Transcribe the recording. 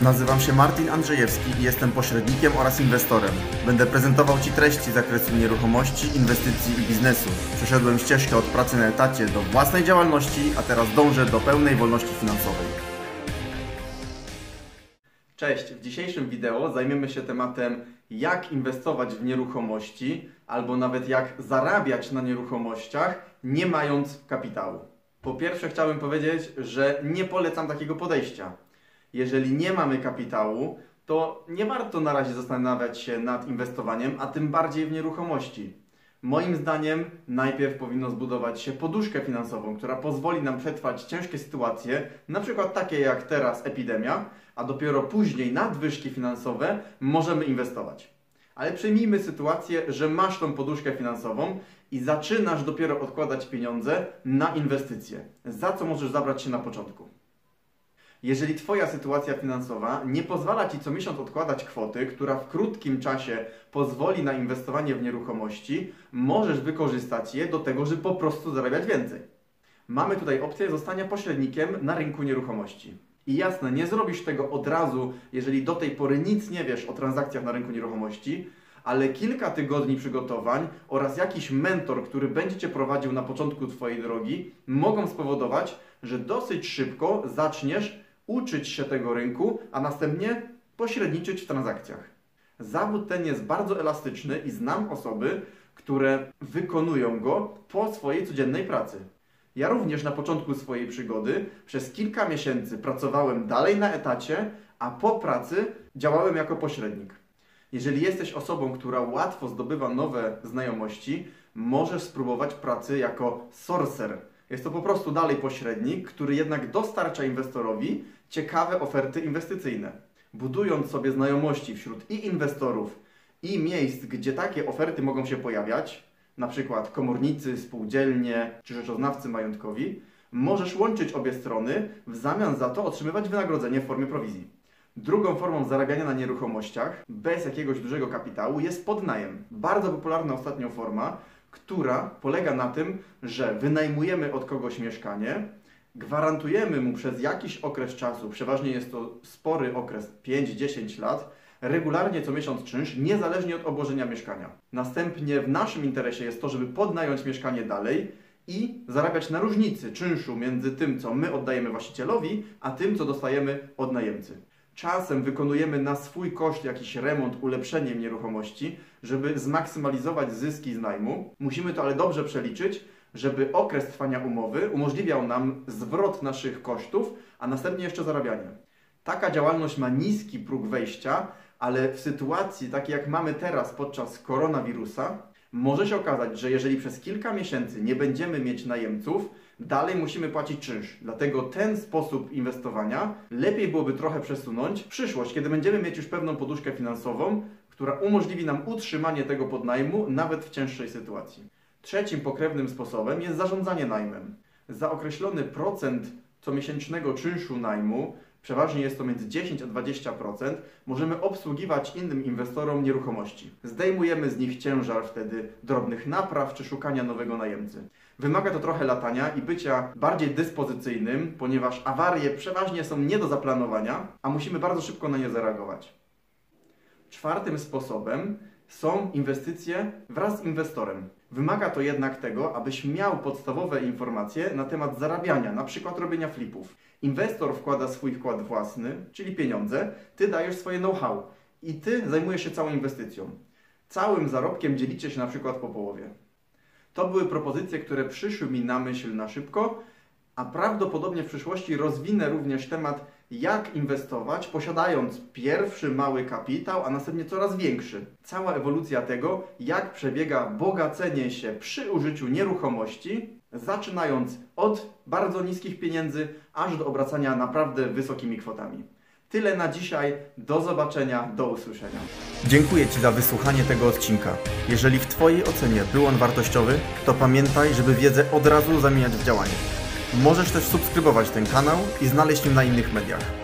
Nazywam się Martin Andrzejewski i jestem pośrednikiem oraz inwestorem. Będę prezentował Ci treści z zakresu nieruchomości, inwestycji i biznesu. Przeszedłem ścieżkę od pracy na etacie do własnej działalności, a teraz dążę do pełnej wolności finansowej. Cześć, w dzisiejszym wideo zajmiemy się tematem jak inwestować w nieruchomości albo nawet jak zarabiać na nieruchomościach nie mając kapitału. Po pierwsze chciałbym powiedzieć, że nie polecam takiego podejścia jeżeli nie mamy kapitału, to nie warto na razie zastanawiać się nad inwestowaniem, a tym bardziej w nieruchomości. Moim zdaniem najpierw powinno zbudować się poduszkę finansową, która pozwoli nam przetrwać ciężkie sytuacje, na przykład takie jak teraz epidemia, a dopiero później nadwyżki finansowe możemy inwestować. Ale przyjmijmy sytuację, że masz tą poduszkę finansową i zaczynasz dopiero odkładać pieniądze na inwestycje. Za co możesz zabrać się na początku? Jeżeli Twoja sytuacja finansowa nie pozwala Ci co miesiąc odkładać kwoty, która w krótkim czasie pozwoli na inwestowanie w nieruchomości, możesz wykorzystać je do tego, żeby po prostu zarabiać więcej. Mamy tutaj opcję zostania pośrednikiem na rynku nieruchomości. I jasne, nie zrobisz tego od razu, jeżeli do tej pory nic nie wiesz o transakcjach na rynku nieruchomości, ale kilka tygodni przygotowań oraz jakiś mentor, który będzie Cię prowadził na początku Twojej drogi, mogą spowodować, że dosyć szybko zaczniesz uczyć się tego rynku, a następnie pośredniczyć w transakcjach. Zawód ten jest bardzo elastyczny i znam osoby, które wykonują go po swojej codziennej pracy. Ja również na początku swojej przygody przez kilka miesięcy pracowałem dalej na etacie, a po pracy działałem jako pośrednik. Jeżeli jesteś osobą, która łatwo zdobywa nowe znajomości, możesz spróbować pracy jako sorcerer jest to po prostu dalej pośrednik, który jednak dostarcza inwestorowi ciekawe oferty inwestycyjne. Budując sobie znajomości wśród i inwestorów, i miejsc, gdzie takie oferty mogą się pojawiać, na przykład komornicy, spółdzielnie czy rzeczoznawcy majątkowi, możesz łączyć obie strony, w zamian za to otrzymywać wynagrodzenie w formie prowizji. Drugą formą zarabiania na nieruchomościach bez jakiegoś dużego kapitału jest podnajem. Bardzo popularna ostatnio forma, która polega na tym, że wynajmujemy od kogoś mieszkanie, gwarantujemy mu przez jakiś okres czasu, przeważnie jest to spory okres 5-10 lat, regularnie co miesiąc czynsz, niezależnie od obłożenia mieszkania. Następnie w naszym interesie jest to, żeby podnająć mieszkanie dalej i zarabiać na różnicy czynszu między tym, co my oddajemy właścicielowi, a tym, co dostajemy od najemcy. Czasem wykonujemy na swój koszt jakiś remont, ulepszenie nieruchomości, żeby zmaksymalizować zyski z najmu. Musimy to ale dobrze przeliczyć, żeby okres trwania umowy umożliwiał nam zwrot naszych kosztów, a następnie jeszcze zarabianie. Taka działalność ma niski próg wejścia, ale w sytuacji takiej jak mamy teraz podczas koronawirusa, może się okazać, że jeżeli przez kilka miesięcy nie będziemy mieć najemców, dalej musimy płacić czynsz. Dlatego ten sposób inwestowania lepiej byłoby trochę przesunąć w przyszłość, kiedy będziemy mieć już pewną poduszkę finansową, która umożliwi nam utrzymanie tego podnajmu nawet w cięższej sytuacji. Trzecim pokrewnym sposobem jest zarządzanie najmem. Za określony procent comiesięcznego czynszu najmu przeważnie jest to między 10 a 20%, możemy obsługiwać innym inwestorom nieruchomości. Zdejmujemy z nich ciężar wtedy drobnych napraw czy szukania nowego najemcy. Wymaga to trochę latania i bycia bardziej dyspozycyjnym, ponieważ awarie przeważnie są nie do zaplanowania, a musimy bardzo szybko na nie zareagować. Czwartym sposobem są inwestycje wraz z inwestorem. Wymaga to jednak tego, abyś miał podstawowe informacje na temat zarabiania, na przykład robienia flipów. Inwestor wkłada swój wkład własny, czyli pieniądze, ty dajesz swoje know-how i ty zajmujesz się całą inwestycją. Całym zarobkiem dzielicie się na przykład po połowie. To były propozycje, które przyszły mi na myśl na szybko, a prawdopodobnie w przyszłości rozwinę również temat, jak inwestować, posiadając pierwszy mały kapitał, a następnie coraz większy. Cała ewolucja tego, jak przebiega bogacenie się przy użyciu nieruchomości, zaczynając od bardzo niskich pieniędzy, aż do obracania naprawdę wysokimi kwotami. Tyle na dzisiaj. Do zobaczenia, do usłyszenia. Dziękuję Ci za wysłuchanie tego odcinka. Jeżeli w Twojej ocenie był on wartościowy, to pamiętaj, żeby wiedzę od razu zamieniać w działanie. Możesz też subskrybować ten kanał i znaleźć mnie na innych mediach.